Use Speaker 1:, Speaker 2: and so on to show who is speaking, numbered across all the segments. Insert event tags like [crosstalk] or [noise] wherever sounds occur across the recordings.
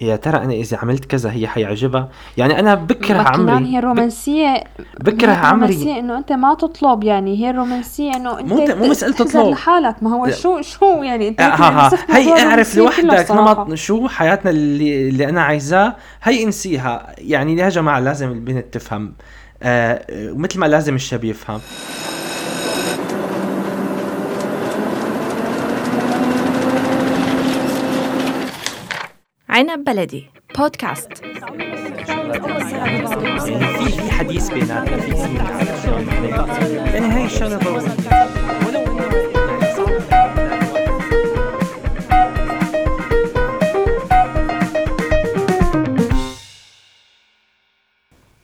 Speaker 1: يا ترى أنا إذا عملت كذا هي حيعجبها؟ يعني أنا بكره عمري.
Speaker 2: هي الرومانسية
Speaker 1: بكره
Speaker 2: هي
Speaker 1: عمري.
Speaker 2: الرومانسية إنه أنت ما تطلب يعني هي الرومانسية إنه أنت
Speaker 1: مو- مو
Speaker 2: تحزر
Speaker 1: تطلب.
Speaker 2: لحالك. ما هو. شو شو يعني أنت
Speaker 1: ها
Speaker 2: ممكن
Speaker 1: ها
Speaker 2: نصف
Speaker 1: هي اعرف لوحدك. نمط شو حياتنا اللي, اللي أنا عايزاه هي انسيها. يعني يا جماعة لازم البنت تفهم. آه مثل ما لازم الشاب يفهم.
Speaker 3: عنب بلدي. بودكاست.
Speaker 1: في في حديث بيناتنا في يعني الشغله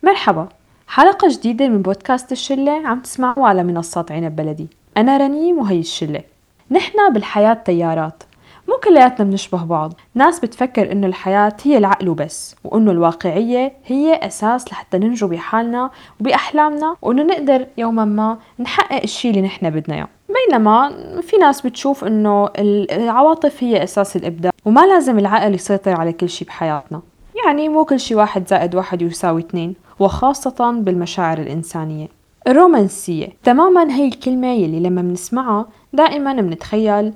Speaker 2: مرحبا. حلقة جديدة من بودكاست الشلة. عم تسمعوا على منصات عنب بلدي. أنا رنيم وهي الشلة. نحنا بالحياة تيارات مو كلياتنا بنشبه بعض. ناس بتفكر إنه الحياة هي العقل وبس وإنه الواقعية هي أساس لحتى ننجو بحالنا وبأحلامنا وإنه نقدر يوما ما نحقق الشي اللي نحنا بدنا إياه. بينما في ناس بتشوف إنه العواطف هي أساس الإبداع وما لازم العقل يسيطر على كل شي بحياتنا. يعني مو كل شي واحد زائد واحد يساوي اثنين وخاصة بالمشاعر الإنسانية. الرومانسية تماما هي الكلمة يلي لما بنسمعها دائما بنتخيل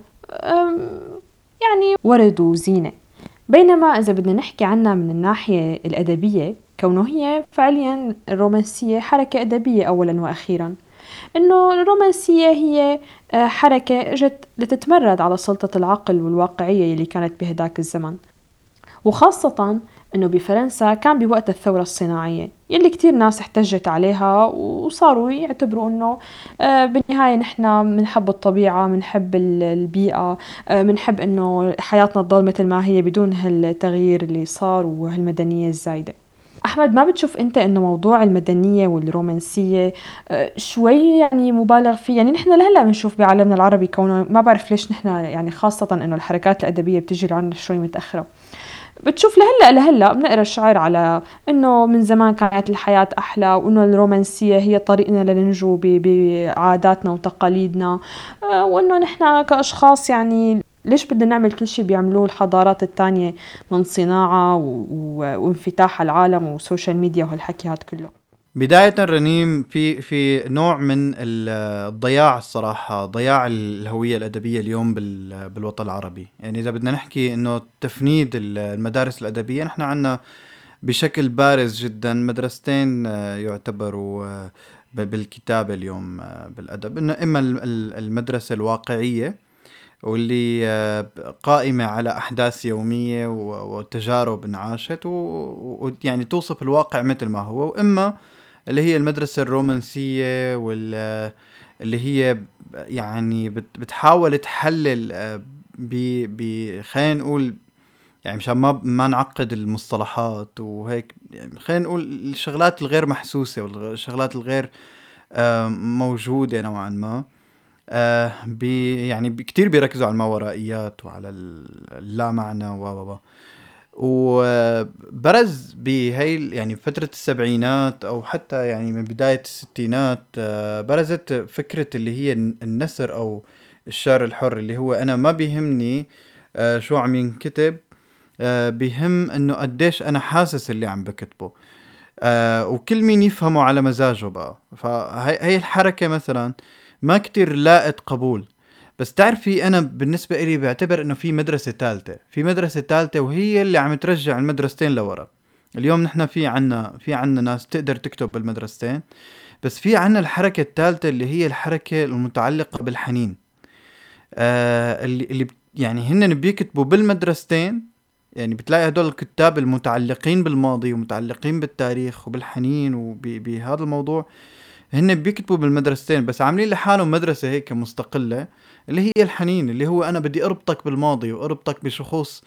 Speaker 2: يعني ورد وزينة. بينما إذا بدنا نحكي عنها من الناحية الأدبية كونه هي فعليا الرومانسية حركة أدبية أولا وأخيرا. إنه الرومانسية هي آه، حركة إجت لتتمرد على سلطة العقل والواقعية اللي كانت بهداك الزمن. وخاصة إنه بفرنسا كان بوقت الثورة الصناعية يلي كتير ناس احتجت عليها وصاروا يعتبروا إنه آه، بالنهاية نحن بنحب الطبيعة بنحب ال- البيئة آه، بنحب إنه حياتنا تضل مثل ما هي بدون هالتغيير اللي صار وهالمدنية الزايدة. أحمد ما بتشوف أنت إنه موضوع المدنية والرومانسية آه، شوي يعني مبالغ فيه؟ يعني نحن لهلأ بنشوف بعالمنا العربي كونه ما بعرف ليش نحن يعني خاصة إنه الحركات الأدبية بتجي لعنا شوي متأخرة. بتشوف لهلا لهلا بنقرا الشعر على إنه من زمان كانت الحياة أحلى وإنه الرومانسية هي طريقنا لننجو بعاداتنا وتقاليدنا آه، وإنه نحن كأشخاص يعني ليش بدنا نعمل كل شيء بيعملوه الحضارات التانية من صناعة. وانفتاح العالم و social media وهالحكي هاد كله
Speaker 4: بداية رنيم في في نوع من ال- الضياع الصراحة ضياع الهوية الأدبية اليوم بال- بالوطن العربي. يعني إذا بدنا نحكي إنه تفنيد ال- المدارس الأدبية نحن عنا بشكل بارز جدا مدرستين آه، يعتبروا آه، بالكتابة اليوم آه، بالأدب. إنه إما ال- ال- المدرسة الواقعية واللي قائمة على أحداث يومية وتجارب انعاشت ويعني توصف الواقع مثل ما هو. وإما اللي هي المدرسة الرومانسية وال اللي هي يعني بت- بتحاول تحلل آه، ب خلينا نقول يعني مشان ما ما نعقد المصطلحات وهيك يعني خلينا نقول الشغلات الغير محسوسة والشغلات الغير آه، موجودة نوعا ما آه بي يعني كتير بيركزوا على الماورائيات وعلى ال- اللا معنى و و. وبرز بهي يعني فترة السبعينات أو حتى يعني من بداية الستينات آه، برزت فكرة اللي هي الن- النثر أو الشعر الحر اللي هو أنا ما بيهمني آه، شو عم ينكتب آه، بيهم إنه قديش أنا حاسس اللي عم بكتبه. وكل مين يفهمه على مزاجه بقى. فهي هي الحركة مثلا ما كتير لاقت قبول. بس تعرفي أنا بالنسبة إلي بعتبر إنه في مدرسة ثالثه في مدرسة ثالثه وهي اللي عم ترجع المدرستين لورا. اليوم نحن في عنا في عنا ناس تقدر تكتب بالمدرستين بس في عنا الحركة الثالثه اللي هي الحركة المتعلقة بالحنين. آه اللي اللي يعني هن بيكتبوا بالمدرستين يعني بتلاقي هدول الكتاب المتعلقين بالماضي ومتعلقين بالتاريخ وبالحنين وبهذا الموضوع هن بيكتبوا بالمدرستين. بس عاملين لحالهم مدرسة هيك مستقلة. اللي هي الحنين اللي هو أنا بدي أربطك بالماضي وأربطك بشخوص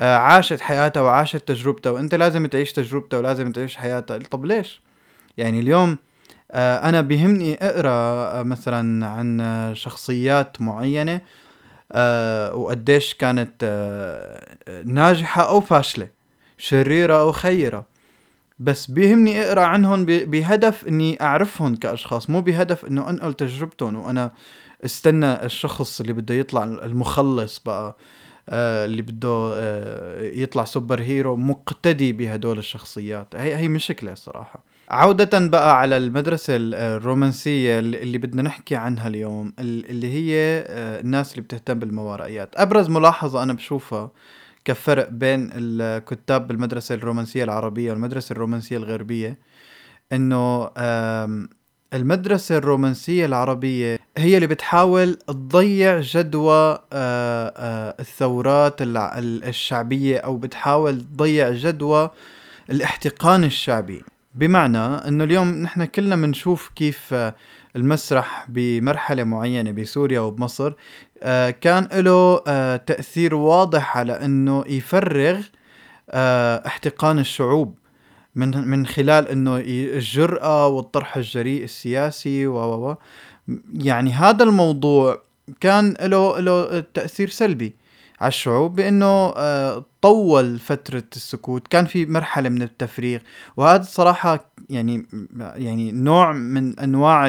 Speaker 4: آه، عاشت حياتها وعاشت تجربتها وأنت لازم تعيش تجربتها ولازم تعيش حياتها طب ليش؟ يعني اليوم آه، أنا بيهمني أقرأ آه، مثلا عن شخصيات معينة آه، وقديش كانت ناجحة أو فاشلة شريرة أو خيرة بس بيهمني أقرأ عنهم بهدف إني أعرفهم كأشخاص مو بهدف إنه أنقل تجربتهم وأنا استنى الشخص اللي بده يطلع المخلص بقى آه، اللي بده آه، يطلع سوبر هيرو مقتدي بهدول الشخصيات. هي هي مشكلة صراحة. عودة بقى على المدرسة الرومانسية اللي بدنا نحكي عنها اليوم اللي هي آه، الناس اللي بتهتم بالموارائيات أبرز ملاحظة أنا بشوفها كفرق بين الكتاب بالمدرسة الرومانسية العربية والمدرسة الرومانسية الغربية إنه المدرسة الرومانسية العربية هي اللي بتحاول تضيع جدوى آه، آه، الثورات الشعبية أو بتحاول تضيع جدوى الاحتقان الشعبي. بمعنى إنه اليوم نحن كلنا بنشوف كيف المسرح بمرحلة معينة بسوريا وبمصر آه، كان له تأثير واضح على إنه يفرغ احتقان الشعوب من من خلال إنه الجرأة والطرح الجريء السياسي و يعني هذا الموضوع كان له له تأثير سلبي على الشعوب بأنه آه، طول فترة السكوت كان في مرحلة من التفريغ وهذا صراحة يعني يعني نوع من أنواع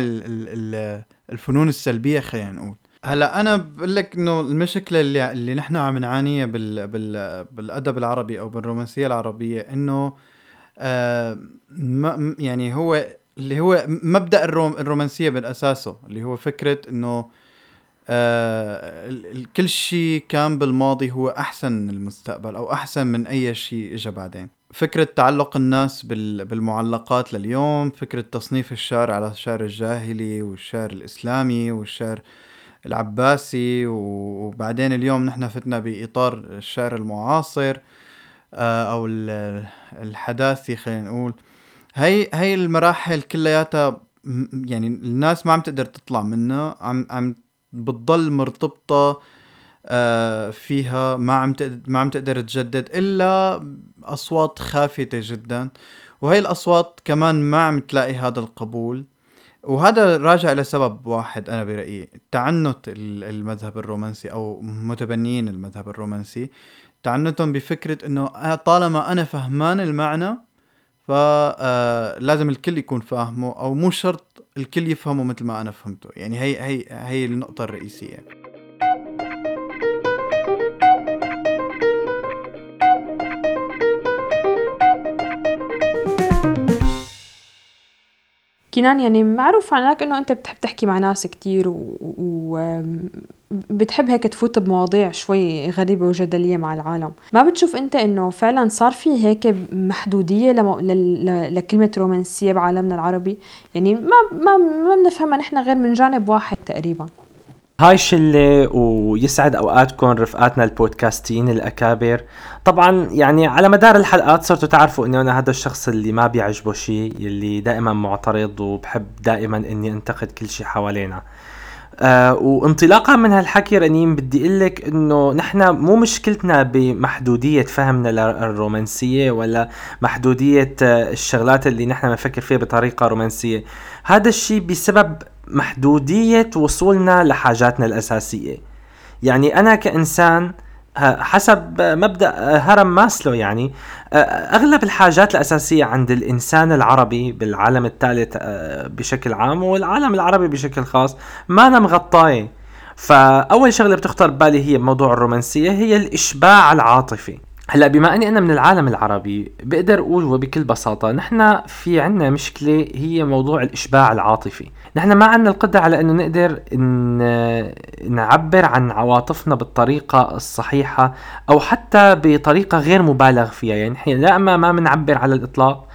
Speaker 4: الفنون السلبية خلينا نقول. هلأ أنا بقول لك إنه المشكلة اللي اللي نحن عم نعانيها بال بال بالأدب العربي أو بالرومانسية العربية إنه آه يعني هو اللي هو مبدأ الروم الرومانسية بالأساسه اللي هو فكرة إنه آه كل شيء كان بالماضي هو أحسن من المستقبل أو أحسن من أي شيء اجى بعدين. فكرة تعلق الناس بالمعلقات لليوم فكرة تصنيف الشعر على الشعر الجاهلي والشعر الإسلامي والشعر العباسي وبعدين اليوم نحن فتنا بإطار الشعر المعاصر آه، أو الحداثي خلينا نقول. هي هي المراحل كلياتها يعني الناس ما عم تقدر تطلع منها عم عم بتضل مرتبطة آه، فيها ما عم ما عم تقدر تجدد إلا أصوات خافتة جدا. وهي الأصوات كمان ما عم تلاقي هذا القبول. وهذا راجع لسبب واحد أنا برأيي تعنت المذهب الرومانسي أو متبنيين المذهب الرومانسي. تعنتهم بفكرة إنه طالما أنا فهمان المعنى فلازم آه، الكل يكون فاهمه أو مو شرط الكل يفهمه مثل ما أنا فهمته. يعني هي هي هي النقطة الرئيسية.
Speaker 2: كنان يعني معروف عنك إنه أنت بتحب تحكي مع ناس كتير وبتحب هيك تفوت بمواضيع شوي غريبة وجدلية مع العالم. ما بتشوف انت انه فعلا صار في هيك محدودية لم... ل... لكلمة رومانسية بعالمنا العربي؟ يعني ما ما ما بنفهمها نحن غير من جانب واحد تقريبا.
Speaker 1: هاي شلة ويسعد أوقاتكم رفقاتنا البودكاستين الأكابر. طبعا يعني على مدار الحلقات صرتوا تعرفوا إني أنا هذا الشخص اللي ما بيعجبه شيء اللي دائما معترض وبحب دائما إني أنتقد كل شيء حوالينا. آه وانطلاقا من هالحكي رنيم بدي أقول لك إنه نحن مو مشكلتنا بمحدودية فهمنا للرومانسيه ولا محدودية آه، الشغلات اللي نحن بنفكر فيها بطريقة رومانسية. هذا الشيء بسبب محدودية وصولنا لحاجاتنا الأساسية. يعني أنا كإنسان حسب مبدأ هرم ماسلو يعني أغلب الحاجات الأساسية عند الإنسان العربي بالعالم الثالث بشكل عام والعالم العربي بشكل خاص ما أنا مغطايه فأول شغلة بتخطر ببالي هي موضوع الرومانسية هي الإشباع العاطفي. هلا بما اني أنا من العالم العربي بقدر أقول وبكل بساطة نحن في عنا مشكلة هي موضوع الإشباع العاطفي. نحن ما عنا القدرة على إنه نقدر إن نعبر عن عواطفنا بالطريقة الصحيحة أو حتى بطريقة غير مبالغ فيها. يعني نحن لا أما ما بنعبر على الإطلاق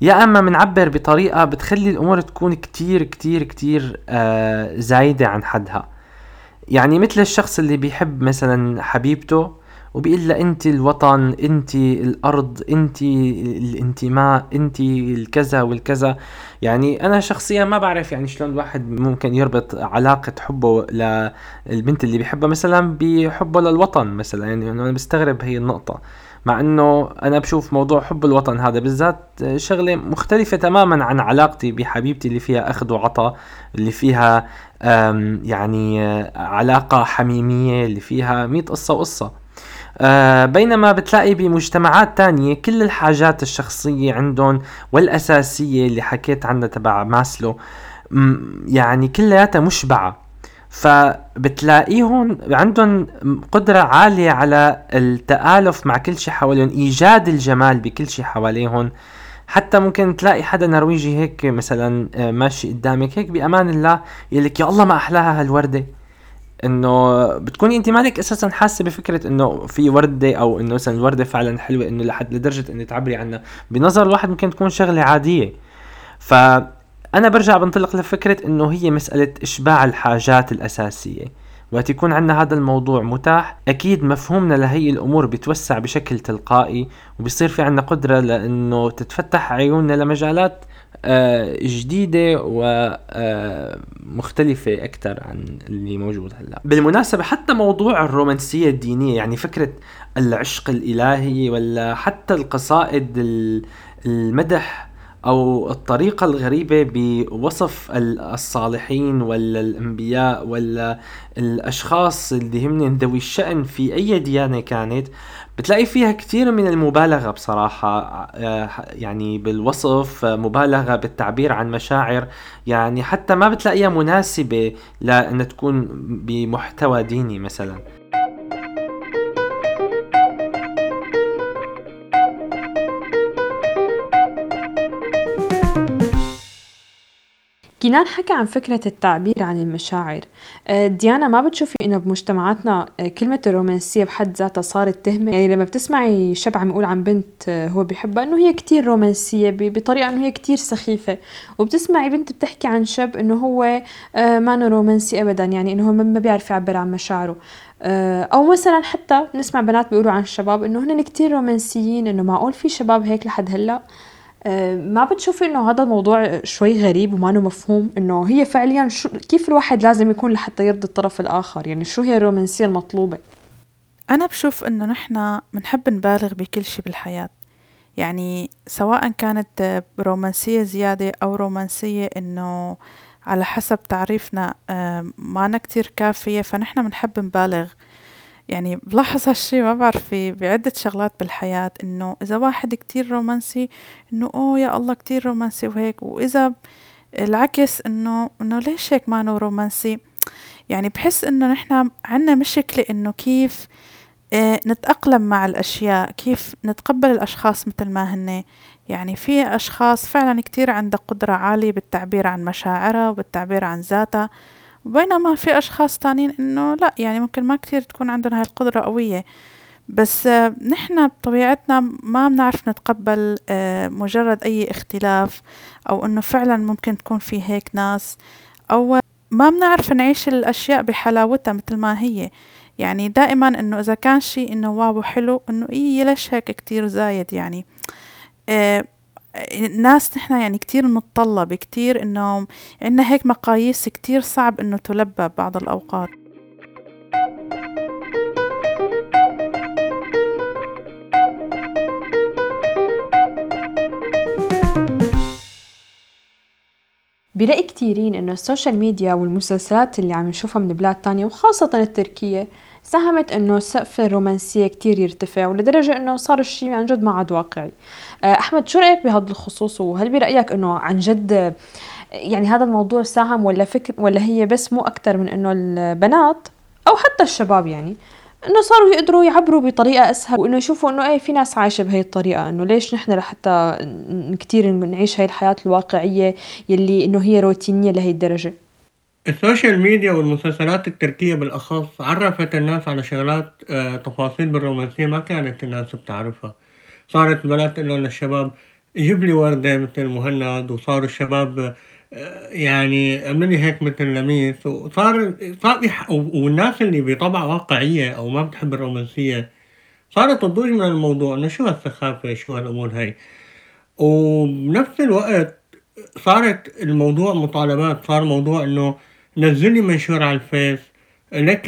Speaker 1: يا أما بنعبر بطريقة بتخلي الأمور تكون كتير كتير كتير آه زايدة عن حدها. يعني مثل الشخص اللي بيحب مثلا حبيبته وبيقول لها انت الوطن انت الأرض انت الانتماء انت الكذا والكذا. يعني أنا شخصيا ما بعرف يعني شلون الواحد ممكن يربط علاقة حبه للبنت اللي بيحبها مثلا بحبه للوطن مثلا. يعني أنا بستغرب هي النقطة. مع إنه أنا بشوف موضوع حب الوطن هذا بالذات شغلة مختلفة تماما عن علاقتي بحبيبتي اللي فيها أخذ وعطاء اللي فيها يعني علاقة حميمية اللي فيها مئة قصة وقصة. آه بينما بتلاقي بمجتمعات تانية كل الحاجات الشخصية عندهم والأساسية اللي حكيت عنها تبع ماسلو يعني كلياتها مشبعة. فبتلاقيهم عندهم قدرة عالية على التآلف مع كل شيء حواليهم إيجاد الجمال بكل شيء حواليهم. حتى ممكن تلاقي حدا نرويجي هيك مثلا آه، ماشي قدامك هيك بأمان الله يقول لك يا الله ما أحلاها هالوردة. إنه بتكوني انت مالك أساسا حاسة بفكرة إنه في وردة أو إنه مثلا الورده فعلا حلوة إنه لحد لدرجة إنه تعبري عنها. بنظر الواحد ممكن تكون شغلة عادية. ف أنا برجع بنطلق لفكرة إنه هي مسألة إشباع الحاجات الأساسية. وقت يكون عندنا هذا الموضوع متاح أكيد مفهومنا لهي الأمور بيتوسع بشكل تلقائي وبصير في عندنا قدرة لإنه تتفتح عيوننا لمجالات آه، جديدة ومختلفة آه، أكثر عن اللي موجود هلأ. بالمناسبة حتى موضوع الرومانسية الدينية يعني فكرة العشق الإلهي ولا حتى القصائد المدح أو الطريقة الغريبة بوصف الصالحين ولا الأنبياء ولا الأشخاص اللي هم ذوي الشأن في أي ديانة كانت بتلاقي فيها كثير من المبالغة بصراحة آه، يعني بالوصف مبالغة بالتعبير عن مشاعر يعني حتى ما بتلاقيها مناسبة لأن تكون بمحتوى ديني مثلا.
Speaker 2: كنان حكى عن فكرة التعبير عن المشاعر. آه، ديانا ما بتشوفي إنه بمجتمعاتنا آه، كلمة الرومانسية بحد ذاتها صارت تهمة؟ يعني لما بتسمعي شاب عم يقول عن بنت آه، هو بيحبها إنه هي كتير رومانسية بطريقة إنه هي كتير سخيفة. وبتسمعي بنت بتحكي عن شاب إنه هو ما رومانسي ابدا يعني إنه هو ما بيعرف يعبر عن مشاعره. أو مثلا حتى نسمع بنات بيقولوا عن الشباب إنه هن كتير رومانسيين إنه معقول في شباب هيك لحد هلأ؟ ما بتشوفي إنه هذا الموضوع شوي غريب وما مفهوم إنه هي فعليا شو كيف الواحد لازم يكون لحتى يرضي الطرف الآخر؟ يعني شو هي الرومانسية المطلوبة؟
Speaker 3: أنا بشوف إنه نحن بنحب نبالغ بكل شيء بالحياة. يعني سواء كانت رومانسية زيادة أو رومانسية إنه على حسب تعريفنا آه، ما كتير كافية فنحن بنحب نبالغ. يعني بلاحظ هالشي ما بعرف في بعدة شغلات بالحياة إنه إذا واحد كتير رومانسي إنه أوه يا الله كتير رومانسي وهيك وإذا العكس إنه إنه ليش هيك ما رومانسي؟ يعني بحس إنه نحنا عنا مشكلة إنه كيف آه نتأقلم مع الأشياء كيف نتقبل الأشخاص مثل ما هن يعني في أشخاص فعلا كتير عندها قدرة عالية بالتعبير عن مشاعرها وبالتعبير عن ذاتها. بينما في أشخاص تانيين إنه لأ يعني ممكن ما كتير تكون عندنا هاي القدرة قوية. بس آه، نحن بطبيعتنا ما بنعرف نتقبل آه، مجرد أي اختلاف أو إنه فعلا ممكن تكون في هيك ناس أو ما بنعرف نعيش الأشياء بحلاوتها مثل ما هي. يعني دائما إنه إذا كان شيء إنه واو حلو إنه إيه ليش هيك كتير زايد يعني. آه الناس نحن يعني كتير متطلب كتير انه عنا هيك مقاييس كتير صعب إنه تلبى بعض الأوقات.
Speaker 2: بلاقي كتيرين إنه ال social media والمسلسلات اللي عم نشوفها من بلاد تانية وخاصة التركية ساهمت إنه سقف الرومانسية كتير يرتفع ولدرجة إنه صار الشيء عن جد ما عاد واقعي. آه، أحمد شو رأيك بهذا الخصوص؟ وهل برأيك إنه عن جد يعني هذا الموضوع ساهم ولا فكر ولا هي بس مو أكثر من إنه البنات أو حتى الشباب يعني إنه صاروا يقدروا يعبروا بطريقة أسهل وإنه يشوفوا إنه إيه في ناس عايشة بهي الطريقة إنه ليش نحن لحتى كثير نعيش هاي الحياة الواقعية يلي إنه هي روتينية لهي الدرجة؟
Speaker 5: ال social media والمسلسلات التركية بالأخص عرفت الناس على شغلات آه، تفاصيل بالرومانسية ما كانت الناس بتعرفها. صارت البنات تقول للشباب جيب لي وردة مثل مهند وصاروا الشباب آه، يعني لي هيك مثل لميس وصار صار والناس اللي بطبع واقعية أو ما بتحب الرومانسية صارت تضوج من الموضوع إنه شو هالسخافة شو هالأمور هاي. وبنفس الوقت صارت الموضوع مطالبات صار موضوع إنه نزل لي منشور على ال Face لك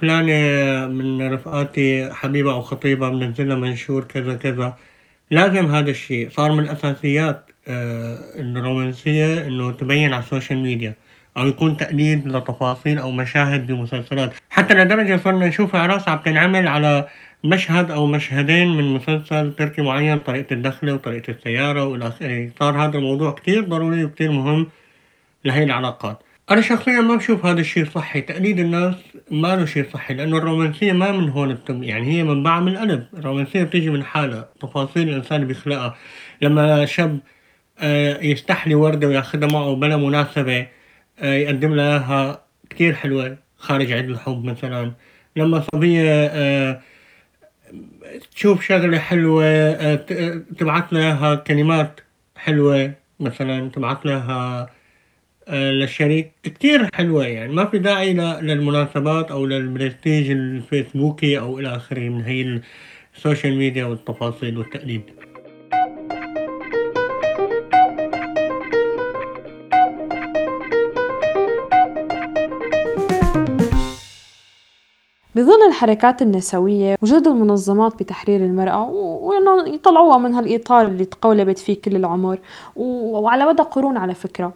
Speaker 5: فلانة من رفقاتي حبيبة أو خطيبة منزلة منشور كذا كذا. لازم هذا الشيء. صار من أساسيات آه، الرومانسية إنه تبين على ال social media أو يكون تقليد لتفاصيل أو مشاهد بمسلسلات. حتى لدرجة صرنا نشوف أعراس عم تنعمل على مشهد أو مشهدين من مسلسل تركي معين طريقة الدخلة وطريقة السيارة وإلى آخره. صار هذا الموضوع كتير ضروري وكتير مهم لهي العلاقات. أنا شخصيا ما بشوف هذا الشيء صحي. تقليد الناس ما له شيء صحي لأنه الرومانسية ما من هون بتم يعني هي منبعها من القلب الرومانسية بتيجي من حالها. تفاصيل الإنسان بيخلقها. لما شاب آه، يستحلي وردة وياخدها معه بلا مناسبة آه، يقدم لها إياها كتير حلوة. خارج عيد الحب مثلا. لما صبية آه، تشوف شغلة حلوة تبعت لها كلمات حلوة مثلا تبعت لها للشريك كتير حلوة يعني. ما في داعي للمناسبات أو للبرستيج الفيسبوكي أو إلى آخره من هي ال social media والتفاصيل والتقليد.
Speaker 2: بظل الحركات النسوية وجود المنظمات بتحرير المرأة وإنه يطلعوها من هالإطار اللي تقولبت فيه كل العمر وعلى مدى قرون على فكرة. آه،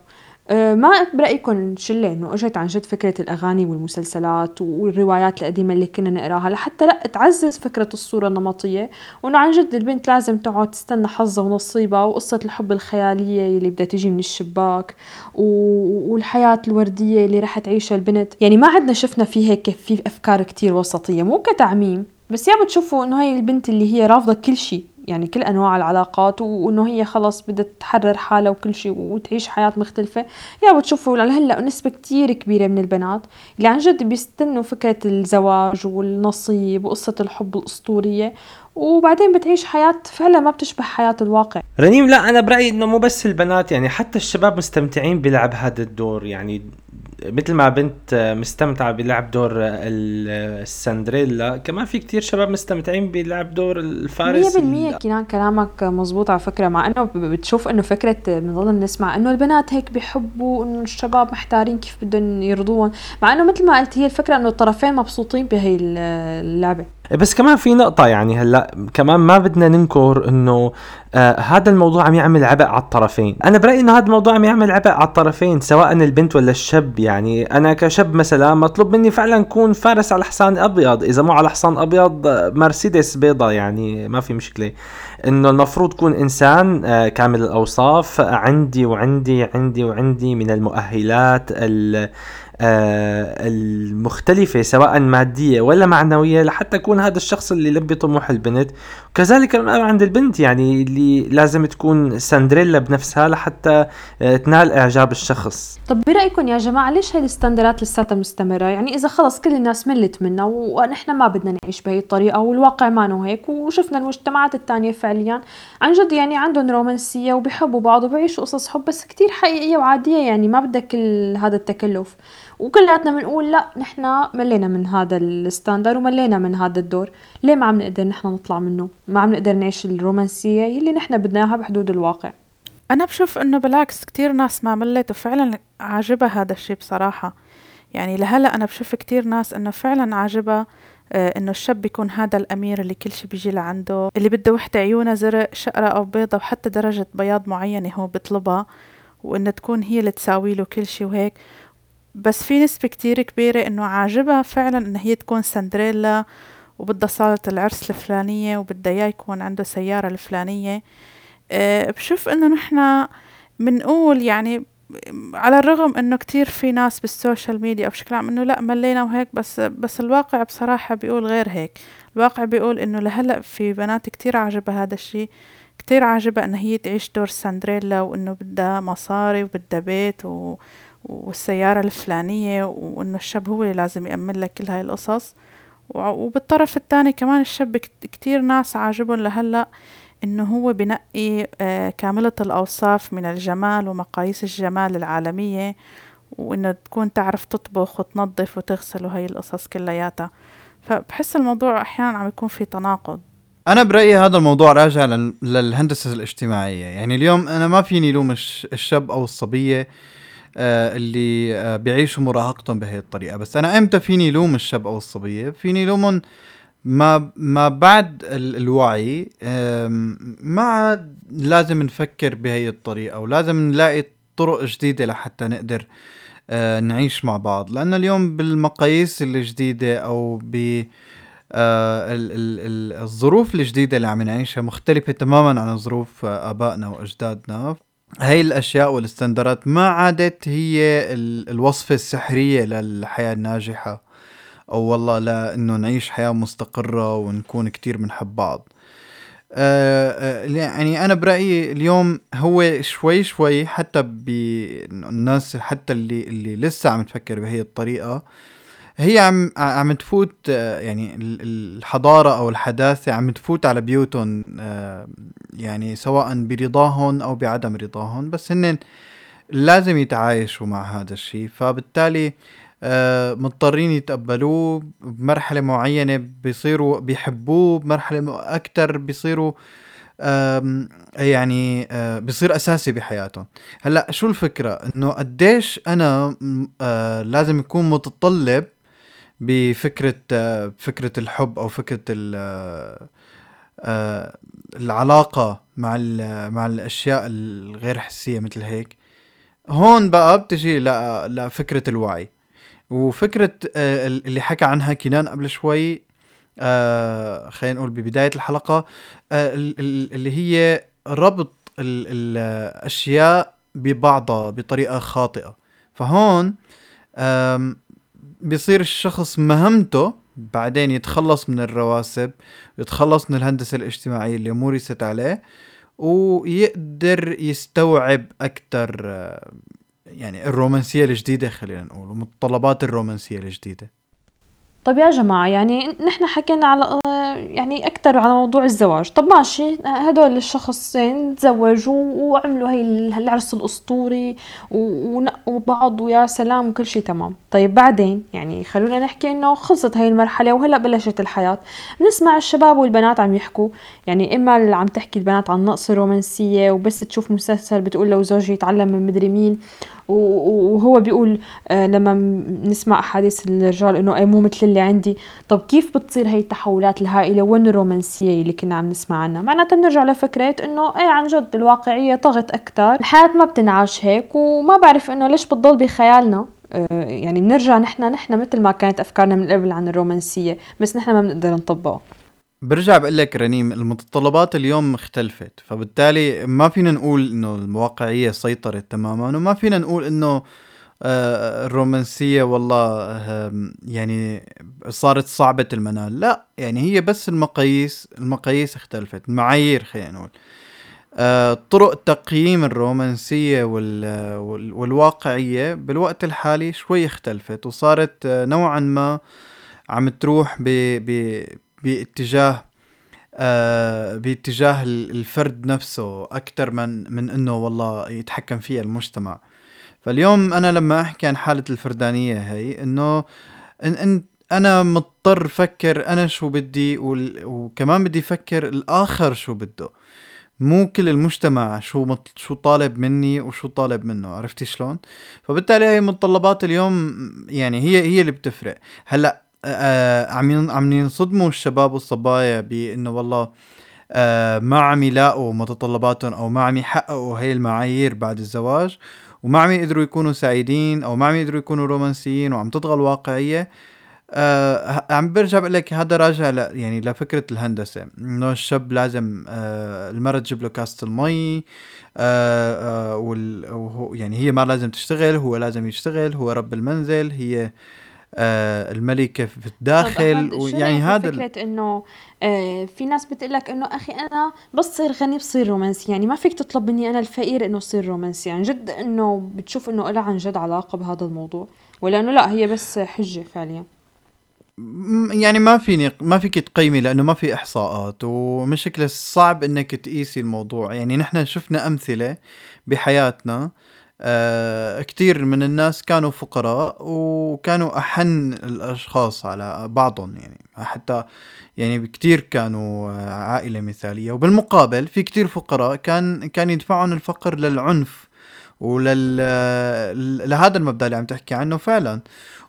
Speaker 2: ما برأيكم شلة إنه إجت عن جد فكرة الأغاني والمسلسلات والروايات القديمة اللي كنا نقراها لحتى لأ تعزز فكرة الصورة النمطية؟ وإنه عن جد البنت لازم تقعد تستنى حظها ونصيبها وقصة الحب الخيالية اللي بدها تيجي من الشباك والحياة الوردية اللي رح تعيشها البنت. يعني ما عدنا شفنا في هيك في أفكار كتير وسطية مو كتعميم. بس يا بتشوفوا إنه هاي البنت اللي هي رافضة كل شيء يعني كل أنواع العلاقات وإنه هي خلص بدها تحرر حالها وكل شيء وتعيش حياة مختلفة. يا بتشوفوا لهلا نسبة كتير كبيرة من البنات اللي عن جد بيستنوا فكرة الزواج والنصيب وقصة الحب الأسطورية. وبعدين بتعيش حياة فعلا ما بتشبه حياة الواقع.
Speaker 1: رنيم لا أنا برأيي إنه مو بس البنات يعني حتى الشباب مستمتعين بلعب هذا الدور. يعني مثل ما بنت مستمتعة بلعب دور السندريلا كمان في كتير شباب مستمتعين بلعب دور الفارس.
Speaker 2: 100% كنان كلامك مزبوط على فكرة مع إنه بتشوف إنه فكرة بنضل نسمع إنه البنات هيك بيحبوا إنه الشباب محتارين كيف بدهم يرضوهم مع إنه مثل ما قلت هي الفكرة إنه الطرفين مبسوطين بهي اللعبة.
Speaker 1: بس كمان في نقطة يعني هلأ كمان ما بدنا ننكر إنه آه هذا الموضوع عم يعمل عبء على الطرفين، أنا برأيي إنه هذا الموضوع عم يعمل عبء على الطرفين سواء البنت ولا الشاب يعني أنا كشاب مثلا مطلوب مني فعلا اكون فارس على حصان أبيض، إذا مو على حصان أبيض مرسيدس بيضة. يعني ما في مشكلة، إنه المفروض كون إنسان آه كامل الأوصاف. عندي وعندي عندي وعندي من المؤهلات المختلفة سواء مادية ولا معنوية لحتى يكون هذا الشخص اللي يلبي طموح البنت. وكذلك عند البنت يعني اللي لازم تكون سندريلا بنفسها لحتى آه، تنال إعجاب الشخص.
Speaker 2: طب برأيكم يا جماعة ليش هاي الستاندرات لساتها مستمرة؟ يعني إذا خلص كل الناس ملت منها ونحن ما بدنا نعيش بهي الطريقة والواقع ما هيك وشفنا المجتمعات التانية فعليا عن جد يعني عندهم رومانسية وبيحبوا بعض وبيعيشوا قصص حب بس كتير حقيقية وعادية يعني ما بدها كل هذا التكلف. وكلياتنا بنقول لا نحن ملينا من هذا الستاندر وملينا من هذا الدور. ليه ما عم نقدر نحن نطلع منه؟ ما عم نقدر نعيش الرومانسية يلي نحن بدنا اياها بحدود الواقع.
Speaker 3: أنا بشوف إنه بالعكس كتير ناس ما ملت وفعلا عاجبها هذا الشي بصراحة. يعني لهلا أنا بشوف كتير ناس إنه فعلا عاجبها آه إنه الشاب بيكون هذا الأمير اللي كل شي بيجي لعنده اللي بده وحدة عيونها زرق شقرة أو بيضة وحتى درجة بياض معينة هو بيطلبها وإنه تكون هي اللي تساوي له كل شي وهيك. بس في نسبة كتير كبيرة إنه عاجبها فعلا إن هي تكون سندريلا وبدها صالة العرس الفلانية وبدها إياه يكون عنده سيارة الفلانية. أه بشوف إنه نحنا بنقول يعني على الرغم إنه كتير في ناس بالسوشيال ميديا أو بشكل عام إنه لا ملينا وهيك بس بس الواقع بصراحة بيقول غير هيك. الواقع بيقول إنه لهلأ في بنات كتير عاجبها هذا الشي كتير عاجبها إن هي تعيش دور سندريلا وإنه بدها مصاري وبدها بيت و والسيارة الفلانية وإنه الشاب هو اللي لازم يأمن لك كل هاي القصص. وبالطرف الثاني كمان الشاب كتير ناس عاجبهم لهلأ إنه هو بنقي آه، كاملة الأوصاف من الجمال ومقاييس الجمال العالمية وإنه تكون تعرف تطبخ وتنظف وتغسل وهي القصص كلياتها. فبحس الموضوع أحيانا عم يكون في تناقض.
Speaker 4: أنا برأيي هذا الموضوع راجع للهندسة الاجتماعية. يعني اليوم أنا ما فيني لوم الشاب أو الصبية آه، اللي آه، بيعيشوا مراهقتهم بهي الطريقة. بس أنا إمتى فيني لوم الشاب أو الصبية؟ فيني لومهم ما ما بعد الوعي ما عاد لازم نفكر بهي الطريقة ولازم نلاقي طرق جديدة لحتى نقدر آه، نعيش مع بعض. لأن اليوم بالمقاييس الجديدة أو ب الظروف الجديدة اللي عم نعيشها مختلفة تماما عن ظروف آبائنا وأجدادنا. هاي الأشياء والاستندرات ما عادت هي الوصفة السحرية للحياة الناجحة. أو والله لأنه نعيش حياة مستقرة ونكون كتير بنحب بعض. آه، آه، يعني أنا برأيي اليوم هو شوي شوي حتى بالناس حتى اللي اللي لسه عم تفكر بهي الطريقة هي عم عم تفوت آه، يعني الحضارة أو الحداثة عم تفوت على بيوتهم يعني سواء برضاهم أو بعدم رضاهم بس هن لازم يتعايشوا مع هذا الشيء. فبالتالي آه، مضطرين يتقبلوه بمرحلة معينة بيصيروا بيحبوه بمرحلة أكتر بيصيروا يعني آه، بيصير أساسي بحياتهم. هلأ شو الفكرة؟ إنه قديش أنا آه، لازم يكون متطلب بفكرة فكرة الحب أو فكرة العلاقة مع مع الأشياء الغير حسية مثل هيك. هون بقى بتجي لفكرة الوعي. وفكرة آه، اللي حكى عنها كنان قبل شوي آه، خلينا نقول ببداية الحلقة آه، اللي هي ربط الأشياء ببعضها بطريقة خاطئة. فهون بيصير الشخص مهمته بعدين يتخلص من الرواسب يتخلص من الهندسة الاجتماعية اللي مورست عليه ويقدر يستوعب أكتر يعني الرومانسية الجديدة خلينا نقول ومتطلبات الرومانسية الجديدة.
Speaker 2: طب يا جماعة يعني نحن حكينا على يعني أكثر على موضوع الزواج. طب ماشي هدول الشخصين تزوجوا وعملوا هي العرس الأسطوري ونقوا بعض ويا سلام وكل شيء تمام. طيب بعدين يعني خلونا نحكي إنه خلصت هاي المرحلة وهلأ بلشت الحياة. بنسمع الشباب والبنات عم يحكوا يعني إما اللي عم تحكي البنات عن نقص الرومانسية وبس تشوف مسلسل بتقول لو زوجي يتعلم من مدري مين وهو بيقول آه لما نسمع أحاديث الرجال إنه أي مو مثل اللي عندي. طب كيف بتصير هي التحولات الهائلة؟ وين الرومانسية اللي كنا عم نسمع عنها؟ معناتها بنرجع لفكرة إنه إيه عن جد الواقعيه طغت أكثر الحياة ما بتنعاش هيك وما بعرف إنه ليش بتضل بخيالنا. آه يعني بنرجع نحن نحن مثل ما كانت أفكارنا من قبل عن الرومانسية بس نحن ما بنقدر نطبقها.
Speaker 4: برجع بقول لك رنيم المتطلبات اليوم اختلفت فبالتالي ما فينا نقول إنه الواقعية سيطرت تماما وما فينا نقول إنه آه، الرومانسية والله يعني صارت صعبة المنال لا يعني هي بس المقاييس المقاييس اختلفت المعايير خلينا نقول. آه، طرق تقييم الرومانسية والواقعية بالوقت الحالي شوي اختلفت وصارت آه، نوعا ما عم تروح ب باتجاه آه باتجاه الفرد نفسه أكثر من من إنه والله يتحكم فيها المجتمع. فاليوم أنا لما أحكي عن حالة الفردانية هي إنه إن, إن أنا مضطر أفكر أنا شو بدي وكمان بدي أفكر الآخر شو بده. مو كل المجتمع شو مط... شو طالب مني وشو طالب منه عرفتي شلون؟ فبالتالي هي متطلبات اليوم يعني هي هي اللي بتفرق. هلأ آه عم عم ينصدموا الشباب والصبايا بإنه والله آه ما عم يلاقوا متطلباتهم أو ما عم يحققوا هي المعايير بعد الزواج وما عم يقدروا يكونوا سعيدين أو ما عم يقدروا يكونوا رومانسيين وعم تطغى الواقعية. آه عم برجع بقول لك هذا راجع ل يعني لفكرة الهندسة إنه الشاب لازم آه تجيب له كاسه المي آه آه وال يعني هي ما لازم تشتغل هو لازم يشتغل هو رب المنزل هي آه الملكة في الداخل
Speaker 2: ويعني هذا فكرة إنه آه في ناس بتقول لك إنه أخي أنا بس صير غني بصير رومانسي. يعني ما فيك تطلب مني أنا الفقير إنه صير رومانسي. عن يعني جد إنه بتشوف إنه لها عن جد علاقة بهذا الموضوع. ولا انه لا هي بس حجة فعليا.
Speaker 4: يعني ما فيني ما فيك تقيمي لأنه ما في إحصاءات ومشكلة صعب إنك تقيسي الموضوع. يعني نحن شفنا أمثلة بحياتنا آه كتير من الناس كانوا فقراء وكانوا أحن الأشخاص على بعضهم يعني. حتى يعني كتير كانوا عائلة مثالية. وبالمقابل في كتير فقراء كان كان يدفعهم الفقر للعنف ولل لهذا المبدأ اللي عم تحكي عنه فعلا.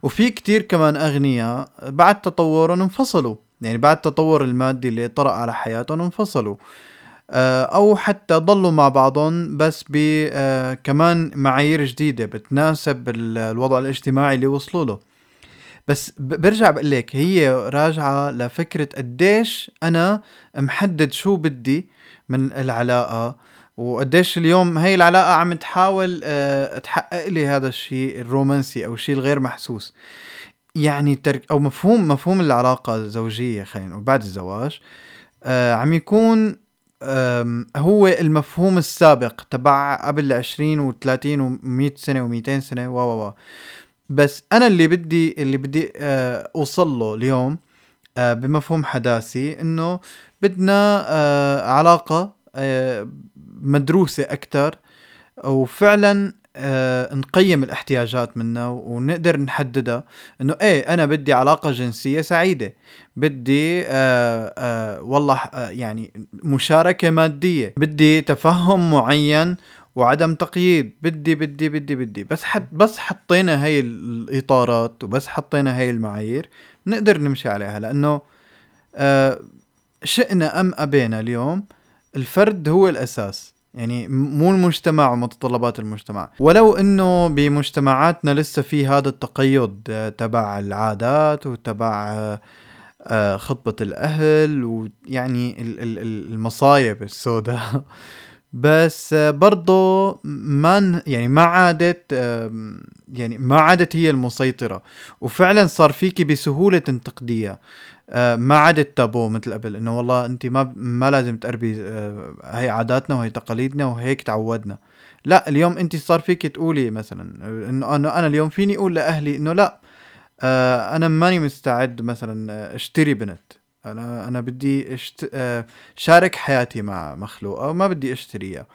Speaker 4: وفي كتير كمان أغنياء بعد تطورهم انفصلوا. يعني بعد التطور المادي اللي طرأ على حياتهم انفصلوا. آه، أو حتى ضلوا مع بعضهم بس ب آه، كمان معايير جديدة بتناسب الوضع الاجتماعي اللي وصلوا له. بس برجع بقول لك هي راجعة لفكرة قديش أنا محدد شو بدي من العلاقة وقديش اليوم هي العلاقة عم تحاول آه، تحقق لي هذا الشيء الرومانسي أو الشيء الغير محسوس. يعني ترك أو مفهوم مفهوم العلاقة الزوجية خلينا نقول بعد الزواج عم يكون هو المفهوم السابق تبع قبل 20 و30 و100 سنة و200 سنة و و بس أنا اللي بدي اللي بدي آه، أوصل له اليوم آه، بمفهوم حداثي إنه بدنا آه، علاقة آه، مدروسة أكتر وفعلا آه، نقيم الاحتياجات منها ونقدر نحددها إنه إيه أنا بدي علاقة جنسية سعيدة. بدي آه آه والله آه يعني مشاركة مادية. بدي تفهم معين وعدم تقييد. بدي بدي بدي بدي. بس حد بس حطينا هاي الإطارات وبس حطينا هاي المعايير نقدر نمشي عليها. لأنه آه شئنا أم أبينا اليوم الفرد هو الأساس. يعني مو المجتمع ومتطلبات المجتمع. ولو إنه بمجتمعاتنا لسه في هذا التقيد آه، تبع العادات وتبع آه، آه، خطبة الأهل ويعني ال- ال- ال- المصايب السوداء. [laughs] بس برضو ما يعني ما عادت يعني ما عادت هي المسيطرة. وفعلا صار فيكي بسهولة تنتقديها ما عادت تابو مثل قبل إنه والله انت ما ما لازم تقربي آه، هي عاداتنا وهي تقاليدنا وهيك تعودنا. لا اليوم انت صار فيك تقولي مثلا آه، إنه أنا اليوم فيني أقول لأهلي إنه لا آه، أنا ماني مستعد مثلا آه، أشتري بنت. أنا أنا بدي أشت... آه، شارك حياتي مع مخلوقه وما بدي أشتريها.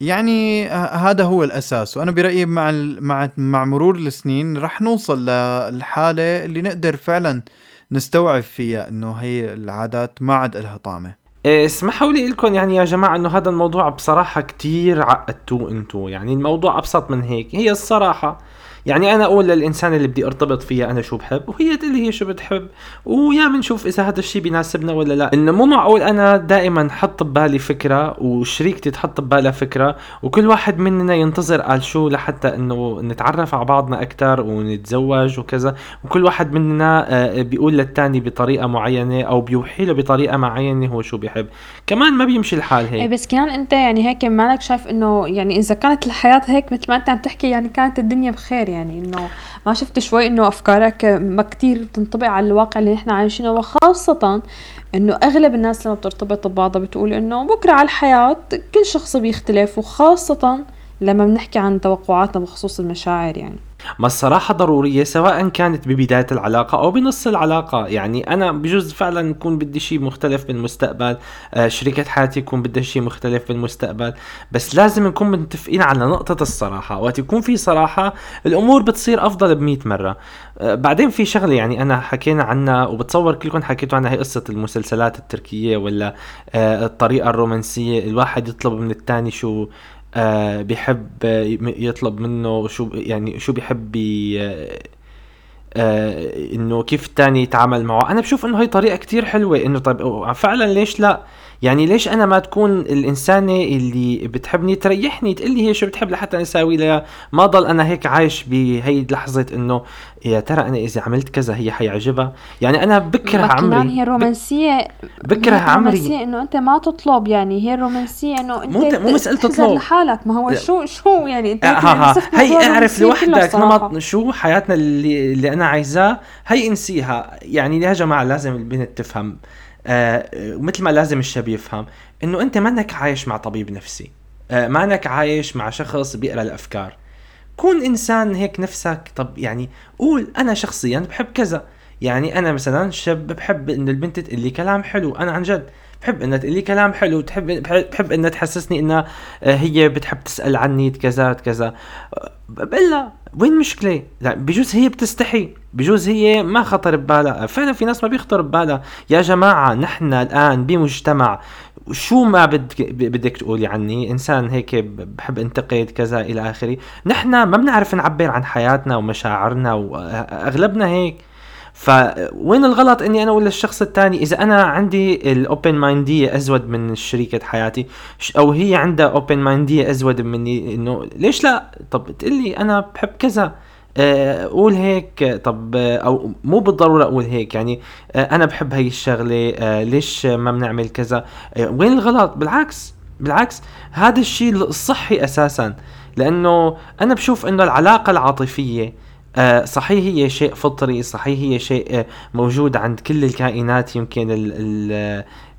Speaker 4: يعني هذا هو الأساس. وأنا برأيي مع مع مع مرور السنين رح نوصل للحاله اللي نقدر فعلا نستوعب فيها إنه هي العادات ما عاد لها طعمة.
Speaker 1: إيه، اسمحوا لي لكم يعني يا جماعة إنه هذا الموضوع بصراحة كتير عقدتوه أنتو. يعني الموضوع أبسط من هيك. هي الصراحة يعني أنا أقول للإنسان اللي بدي أرتبط فيها أنا شو بحب وهي تقول لي هي شو بتحب. ويا بنشوف إذا هذا الشيء بيناسبنا ولا لا. إنه مو معقول أنا دائما حط ببالي فكرة وشريكتي تحط ببالها فكرة وكل واحد مننا ينتظر قال شو لحتى إنه نتعرف على بعضنا أكثر ونتزوج وكذا. وكل واحد مننا آه، بيقول للتاني بطريقة معينة أو بيوحي له بطريقة معينة هو شو بيحب. كمان ما بيمشي الحال هيك.
Speaker 2: بس كمان أنت يعني هيك مالك شايف إنه يعني إذا كانت الحياة هيك مثل ما أنت عم تحكي يعني كانت الدنيا بخير يعني إنه ما شفت شوي إنه أفكارك ما كتير بتنطبق على الواقع اللي نحن عايشينه. وخاصة إنه أغلب الناس لما بترتبط ببعضها بتقول إنه بكرة على الحياة كل شخص بيختلف وخاصة لما بنحكي عن توقعاتنا بخصوص المشاعر يعني.
Speaker 1: ما الصراحة ضرورية سواء كانت ببداية العلاقة أو بنص العلاقة. يعني أنا بجوز فعلا يكون بدي شيء مختلف بالمستقبل آه شريكة حياتي يكون بدها شيء مختلف بالمستقبل. بس لازم نكون متفقين على نقطة الصراحة. وقت يكون في صراحة الأمور بتصير أفضل بمئة مرة. آه بعدين في شغلة يعني أنا حكينا عنها وبتصور كلكم حكيتوا عنها هي قصة المسلسلات التركية ولا آه الطريقة الرومانسية. الواحد يطلب من التاني شو آه بيحب آه، يطلب منه شو يعني شو بيحب آه آه إنه كيف التاني يتعامل معه. أنا بشوف إنه هي طريقة كتير حلوة إنه طيب فعلا ليش لا؟ يعني ليش أنا ما تكون الإنسانة اللي بتحبني تريحني؟ تقول لي هي شو بتحب لحتى أساوي لها. ما ضل أنا هيك عايش بهي لحظة إنه يا ترى أنا إذا عملت كذا هي حيعجبها؟ يعني أنا بكره
Speaker 2: كمان
Speaker 1: عمري.
Speaker 2: هي الرومانسية
Speaker 1: بكره
Speaker 2: هي
Speaker 1: عمري.
Speaker 2: الرومانسية إنه أنت ما تطلب يعني هي الرومانسية إنه أنت
Speaker 1: مو- مو مسألة
Speaker 2: تحزر
Speaker 1: تطلب.
Speaker 2: لحالك. ما هو. شو شو يعني أنت
Speaker 1: ها
Speaker 2: ممكن
Speaker 1: ها
Speaker 2: نصف
Speaker 1: هي
Speaker 2: موضوع
Speaker 1: اعرف لوحدك. نمط شو حياتنا اللي, اللي أنا عايزاه؟ هي انسيها. يعني يا جماعة لازم البنت تفهم. آه مثل ما لازم الشاب يفهم إنه أنت مانك عايش مع طبيب نفسي آه مانك عايش مع شخص بيقرأ الأفكار. كون إنسان هيك نفسك طب يعني قول أنا شخصيا بحب كذا. يعني أنا مثلا شاب بحب ان البنت تقول لي كلام حلو أنا عن جد بحب إنها تقول لي كلام حلو تحب بحب إنها تحسسني إنها آه، هي بتحب تسأل عني كذا كذا. آه، بقول لها وين المشكلة بجوز هي بتستحي بجوز هي ما خطر ببالها. فعلا في ناس ما بيخطر ببالها. يا جماعة نحن الآن بمجتمع شو ما بدك بدك تقولي عني؟ إنسان هيك بحب انتقد كذا إلى آخره. نحن ما بنعرف نعبر عن حياتنا ومشاعرنا واغلبنا هيك. فوين الغلط إني أنا أقول للشخص الثاني إذا أنا عندي ال open mind يه أزود من شريكة حياتي أو هي عندها open mind يه أزود مني إنه ليش لا؟ طب تقول لي أنا بحب كذا آه، قول هيك طب أو مو بالضرورة أقول هيك يعني آه، أنا بحب هي الشغلة آه، ليش ما بنعمل كذا؟ وين الغلط؟ بالعكس بالعكس هذا الشيء الصحي أساسا لأنه أنا بشوف إنه العلاقة العاطفية صحيح هي شيء فطري صحيح هي شيء آه، موجود عند كل الكائنات يمكن ال ال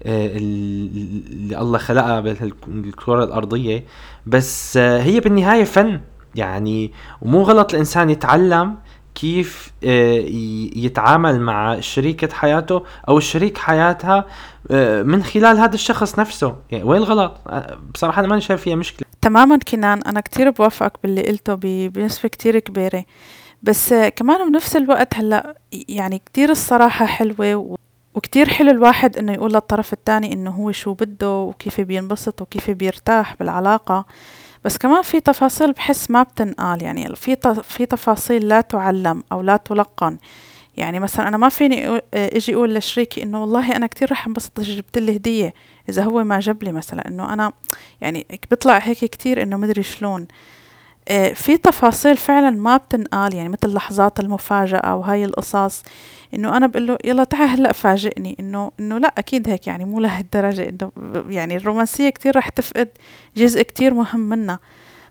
Speaker 1: آه، اللي الله خلقها بالكرة الأرضية. بس هي بالنهاية فن يعني ومو غلط الإنسان يتعلم كيف يتعامل مع شريكة حياته أو شريك حياتها من خلال هذا الشخص نفسه. يعني وين الغلط؟ بصراحة أنا ما شايف فيها مشكلة.
Speaker 3: تماما كنان أنا كتير بوافقك باللي قلته بنسبة كتير كبيرة. بس كمان بنفس الوقت هلأ يعني كتير الصراحة حلوة وكتير حلو الواحد إنه يقول للطرف الثاني إنه هو شو بده وكيف بينبسط وكيف بيرتاح بالعلاقة. بس كمان في تفاصيل بحس ما بتنقال يعني في في تفاصيل لا تعلم أو لا تلقن. يعني مثلا أنا ما فيني إجي أقول لشريكي إنه والله أنا كتير رح انبسط إذا جبت لي هدية إذا هو ما جاب لي مثلا إنه أنا يعني بيطلع هيك كتير إنه مدري شلون. في تفاصيل فعلا ما بتنقال يعني مثل لحظات المفاجأة وهاي القصص إنه أنا بقول له يلا تعال هلأ فاجئني إنه إنه لأ أكيد هيك يعني مو لهالدرجة إنه يعني الرومانسية كتير رح تفقد جزء كتير مهم منها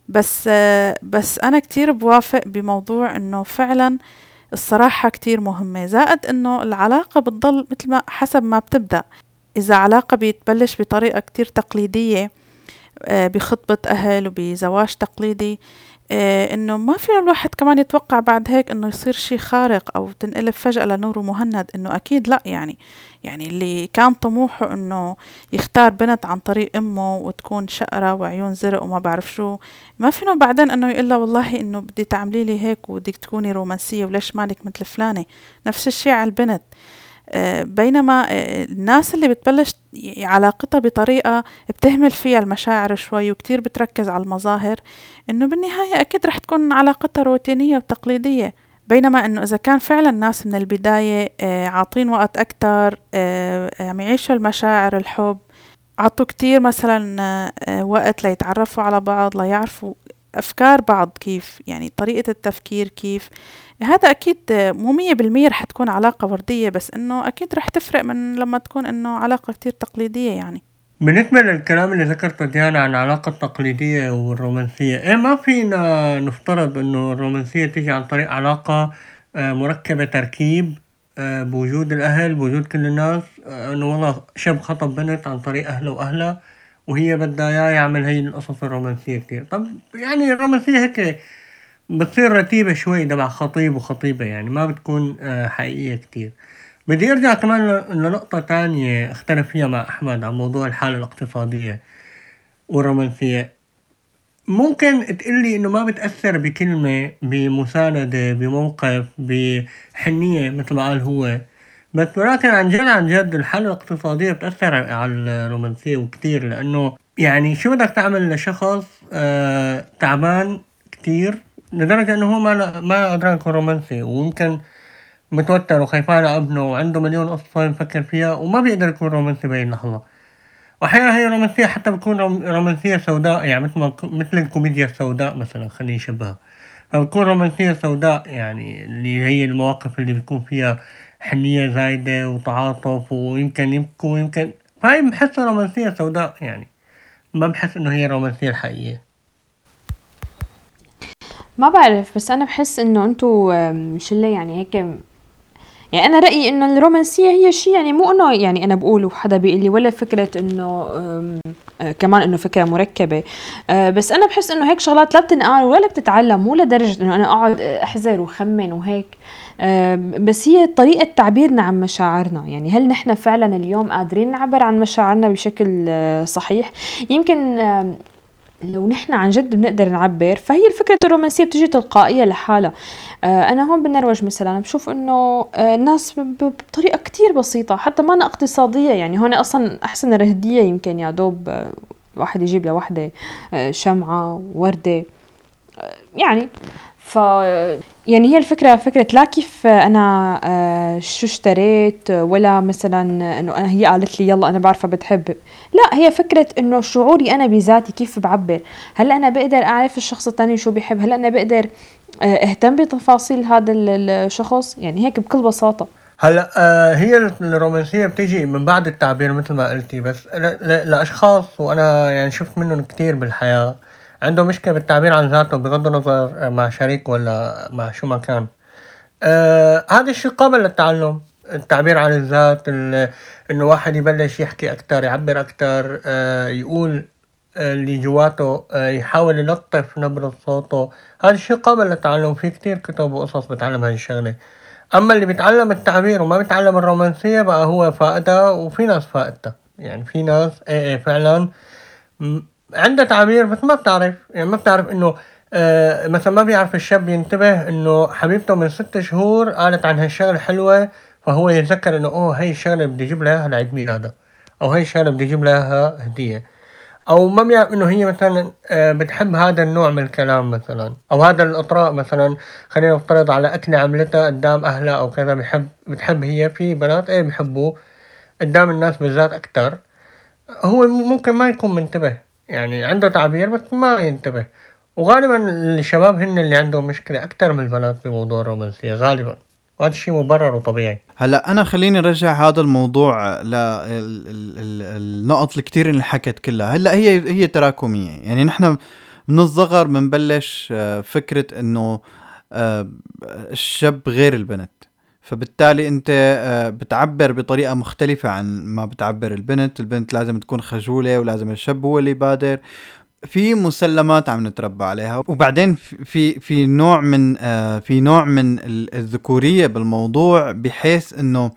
Speaker 3: بس آه، بس أنا كتير بوافق بموضوع إنه فعلا الصراحة كتير مهمة. زائد إنه العلاقة بتضل مثل ما حسب ما بتبدأ. إذا علاقة بتبلش بطريقة كتير تقليدية آه، بخطبة أهل وبزواج تقليدي آه، إنه ما في الواحد كمان يتوقع بعد هيك إنه يصير شيء خارق أو تنقلب فجأة لنور مهند إنه أكيد لا يعني. يعني اللي كان طموحه إنه يختار بنت عن طريق أمه وتكون شقرة وعيون زرق وما بعرف شو ما فينه بعدين إنه يقول والله إنه بدي تعملي لي هيك وبدك تكوني رومانسية وليش مالك مثل فلانة؟ نفس الشيء على البنت. آه، بينما آه، الناس اللي بتبلش علاقتها بطريقة بتهمل فيها المشاعر شوي وكتير بتركز على المظاهر إنه بالنهاية أكيد رح تكون علاقتها روتينية وتقليدية. بينما إنه إذا كان فعلا الناس من البداية آه، عاطين وقت أكتر عم يعيشوا المشاعر الحب عطوا كتير مثلا وقت ليتعرفوا على بعض ليعرفوا أفكار بعض كيف يعني طريقة التفكير كيف. هذا أكيد مو مية بالمية رح تكون علاقة وردية بس إنه أكيد رح تفرق من لما تكون إنه علاقة كتير تقليدية يعني.
Speaker 5: بالنسبة للكلام اللي ذكرته ديانا عن العلاقة التقليدية والرومانسية إيه ما فينا نفترض إنه الرومانسية تيجي عن طريق علاقة آه، مركبة تركيب آه، بوجود الأهل بوجود كل الناس آه، إنه والله شاب خطب بنت عن طريق أهله وأهلها وهي بدها إياه يعمل هي القصص الرومانسية كتير. طب يعني الرومانسية هيك بتصير رتيبة شوي تبع خطيب وخطيبة يعني ما بتكون آه، حقيقية كتير. بدي أرجع كمان لنقطة تانية اختلف فيها مع أحمد عن موضوع الحالة الاقتصادية والرومانسية. ممكن تقلي إنه ما بتأثر بكلمة بمساندة بموقف بحنية مثل ما قال هو بس ولكن عن جد عن جد الحالة الاقتصادية بتأثر على الرومانسية وكتير لأنه يعني شو بدك تعمل لشخص آه تعبان كتير لدرجة إنه هو ما ما يكون رومانسي ويمكن متوتر وخايفان على ابنه وعنده مليون قصة يفكر فيها وما بيقدر يكون رومانسي بأي لحظة وأحيانا هي رومانسية حتى بتكون رومانسية سوداء يعني مثل مثل الكوميديا السوداء مثلا خليني يشبهها فبتكون رومانسية سوداء يعني اللي هي المواقف اللي بتكون فيها حنية زايدة وتعاطف ويمكن يبكوا ويمكن فهي بحسها رومانسية سوداء يعني. ما بحس إنه هي رومانسية الحقيقية.
Speaker 2: ما بعرف بس أنا بحس إنه أنتو شلة يعني هيك يعني أنا رأيي إنه الرومانسية هي شيء يعني مو إنه يعني أنا بقول وحدا بيقول لي ولا فكرة إنه آه، كمان إنه فكرة مركبة. آه، بس أنا بحس إنه هيك شغلات لا بتنقال ولا بتتعلم مو لدرجة إنه أنا أقعد أحزر وخمن وهيك. بس هي طريقة تعبيرنا عن مشاعرنا. يعني هل نحن فعلا اليوم قادرين نعبر عن مشاعرنا بشكل آه، صحيح؟ يمكن لو نحن عن جد بنقدر نعبر فهي الفكرة الرومانسية بتجي تلقائية لحالها. آه أنا هون بالنرويج مثلا بشوف إنه آه الناس بطريقة كتير بسيطة حتى ما أنا اقتصادية يعني هون أصلا أحسن الهدية يمكن يا دوب آه واحد يجيب لوحدة شمعة وردة. يعني ف يعني هي الفكرة فكرة لا كيف أنا آه، شو اشتريت ولا مثلا إنه أنا هي قالت لي يلا أنا بعرفها بتحب. لا هي فكرة إنه شعوري أنا بذاتي كيف بعبر. هل أنا بقدر أعرف الشخص الثاني شو بيحب؟ هل أنا بقدر آه، أهتم بتفاصيل هذا الشخص؟ يعني هيك بكل بساطة.
Speaker 5: هلا آه هي الرومانسية بتيجي من بعد التعبير مثل ما قلتي بس ل- ل- لأشخاص وأنا يعني شفت منهم كتير بالحياة. عنده مشكلة بالتعبير عن ذاته بغض النظر مع شريك ولا مع شو ما كان. آه هذا الشيء قابل للتعلم التعبير عن الذات ال- إنه واحد يبلش يحكي أكثر يعبر أكثر آه يقول آه، اللي جواته آه يحاول يلطف نبرة صوته. هذا الشيء قابل للتعلم في كتير كتب وقصص بتعلم هاي الشغلة. أما اللي بيتعلم التعبير وما بيتعلم الرومانسية بقى هو فائدة وفي ناس فائدتها يعني في ناس إيه إيه فعلا عندها تعبير بس ما بتعرف. يعني ما بتعرف إنه آه مثلا ما بيعرف الشاب ينتبه إنه حبيبته من ست شهور قالت عن هالشغلة حلوة فهو يتذكر إنه أوه هاي الشغلة بدي أجيب لها لعيد ميلادها. أو هاي الشغلة بدي أجيب لها هدية. أو ما بيعرف إنه هي مثلا آه، بتحب هذا النوع من الكلام مثلا. أو هذا الإطراء مثلا خلينا نفترض على أكلة عملتها قدام أهلها أو كذا بحب بتحب هي في بنات إيه بحبوه. قدام الناس بالذات أكثر هو ممكن ما يكون منتبه. يعني عنده تعبير بس ما ينتبه. وغالبا الشباب هن اللي عندهم مشكلة أكثر من البنات بموضوع الرومانسية غالبا. وهذا الشيء مبرر وطبيعي.
Speaker 4: هلا أنا خليني ارجع هذا الموضوع للنقط اللي حكت كلها. هلا هي هي تراكمية. يعني نحن من الصغر بنبلش آه، فكرة إنه آه، الشاب غير البنت. فبالتالي انت آه، بتعبر بطريقة مختلفة عن ما بتعبر البنت. البنت لازم تكون خجولة ولازم الشاب هو اللي يبادر. في مسلمات عم نتربى عليها. وبعدين في في نوع من آه في نوع من ال- الذكورية بالموضوع بحيث انه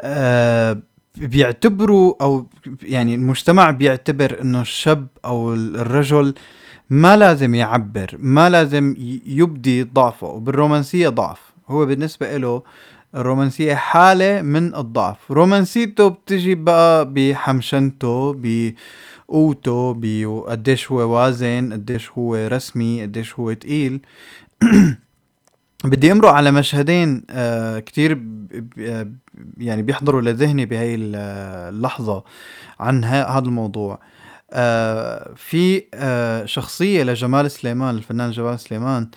Speaker 4: آه بيعتبروا أو يعني المجتمع بيعتبر انه الشاب أو ال- الرجل ما لازم يعبر ما لازم يبدي ضعفه. وبالرومانسية ضعف. هو بالنسبة له الرومانسية حالة من الضعف. رومانسيته بتجي بقى بحمشنته بقوته بقديش هو وازن قديش هو رسمي قديش هو تقيل. [clears throat] بدي امرق على مشهدين آه كتير ب- يعني بيحضروا لذهني بهاي ال- اللحظة عن هذا الموضوع. آه في آه شخصية لجمال سليمان الفنان جمال سليمان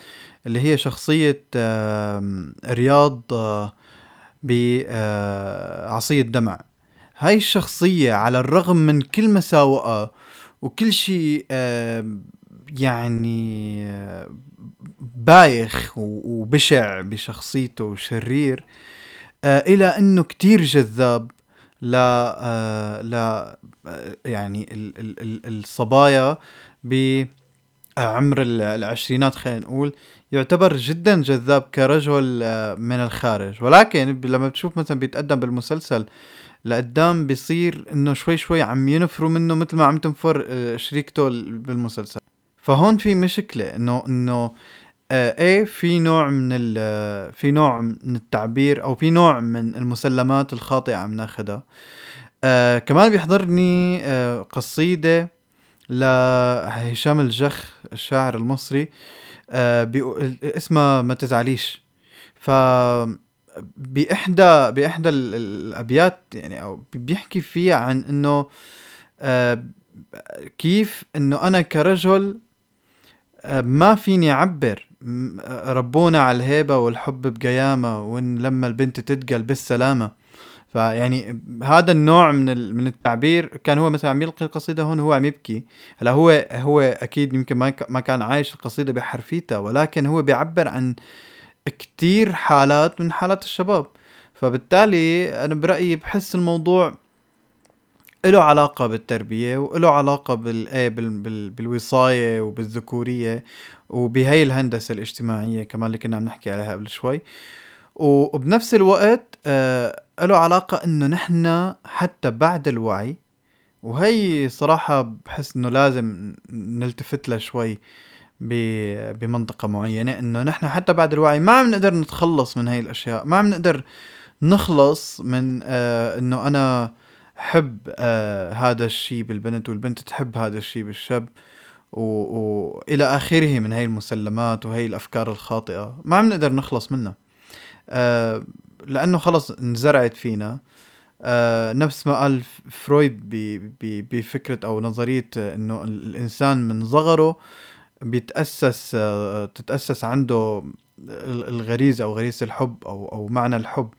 Speaker 4: اللي هي شخصية آه رياض آه بعصية دمع. هاي الشخصية على الرغم من كل مساوئها وكل شيء آه يعني آه بايخ وبشع بشخصيته وشرير آه إلى أنه كتير جذاب ل آه ل آه، يعني ال ال ال الصبايا بعمر ال- العشرينات خلينا نقول. يعتبر جدا جذاب كرجل آه، من الخارج. ولكن لما بتشوف مثلا بيتقدم بالمسلسل لقدام بيصير إنه شوي شوي عم ينفروا منه مثل ما عم تنفر آه، شريكته ال- بالمسلسل. فهون في مشكلة إنه إنه آه إيه في نوع من ال في نوع من التعبير أو في نوع من المسلمات الخاطئة عم ناخدها. آه كمان بيحضرني آه قصيدة لهشام الجخ الشاعر المصري. آه بيقول- اسمها ما تزعليش. ف بإحدى بإحدى ال- ال- الأبيات يعني أو بيحكي فيها عن إنه آه كيف إنه أنا كرجل آه، ما فيني أعبر م- آه، ربونا على الهيبة والحب بقيامة وإن لما البنت تتقل بالسلامة. فيعني هذا النوع من من التعبير كان هو مثلا عم يلقي القصيدة هون هو عم يبكي. هلا هو هو أكيد يمكن ما ما كان عايش القصيدة بحرفيتها ولكن هو بيعبر عن كتير حالات من حالات الشباب. فبالتالي أنا برأيي بحس الموضوع له علاقة بالتربية وله علاقة بال... إيه بال... بال... بالوصاية وبالذكورية وبهي الهندسة الاجتماعية كمان اللي كنا عم نحكي عليها قبل شوي. وبنفس الوقت آه له علاقة إنه نحن حتى بعد الوعي وهي صراحة بحس إنه لازم نلتفت لها شوي بمنطقة معينة إنه نحن حتى بعد الوعي ما عم نقدر نتخلص من هاي الأشياء ما عم نقدر نخلص من آه إنه أنا حب آه هذا الشيء بالبنت والبنت تحب هذا الشيء بالشاب و- والى آخره من هاي المسلمات وهي الأفكار الخاطئة ما عم نقدر نخلص منها. آه لأنه خلص انزرعت فينا. آه نفس ما قال فرويد بفكرة أو نظرية إنه الإنسان من صغره بيتأسس آه تتأسس عنده ال- الغريزة أو غريزة الحب أو أو معنى الحب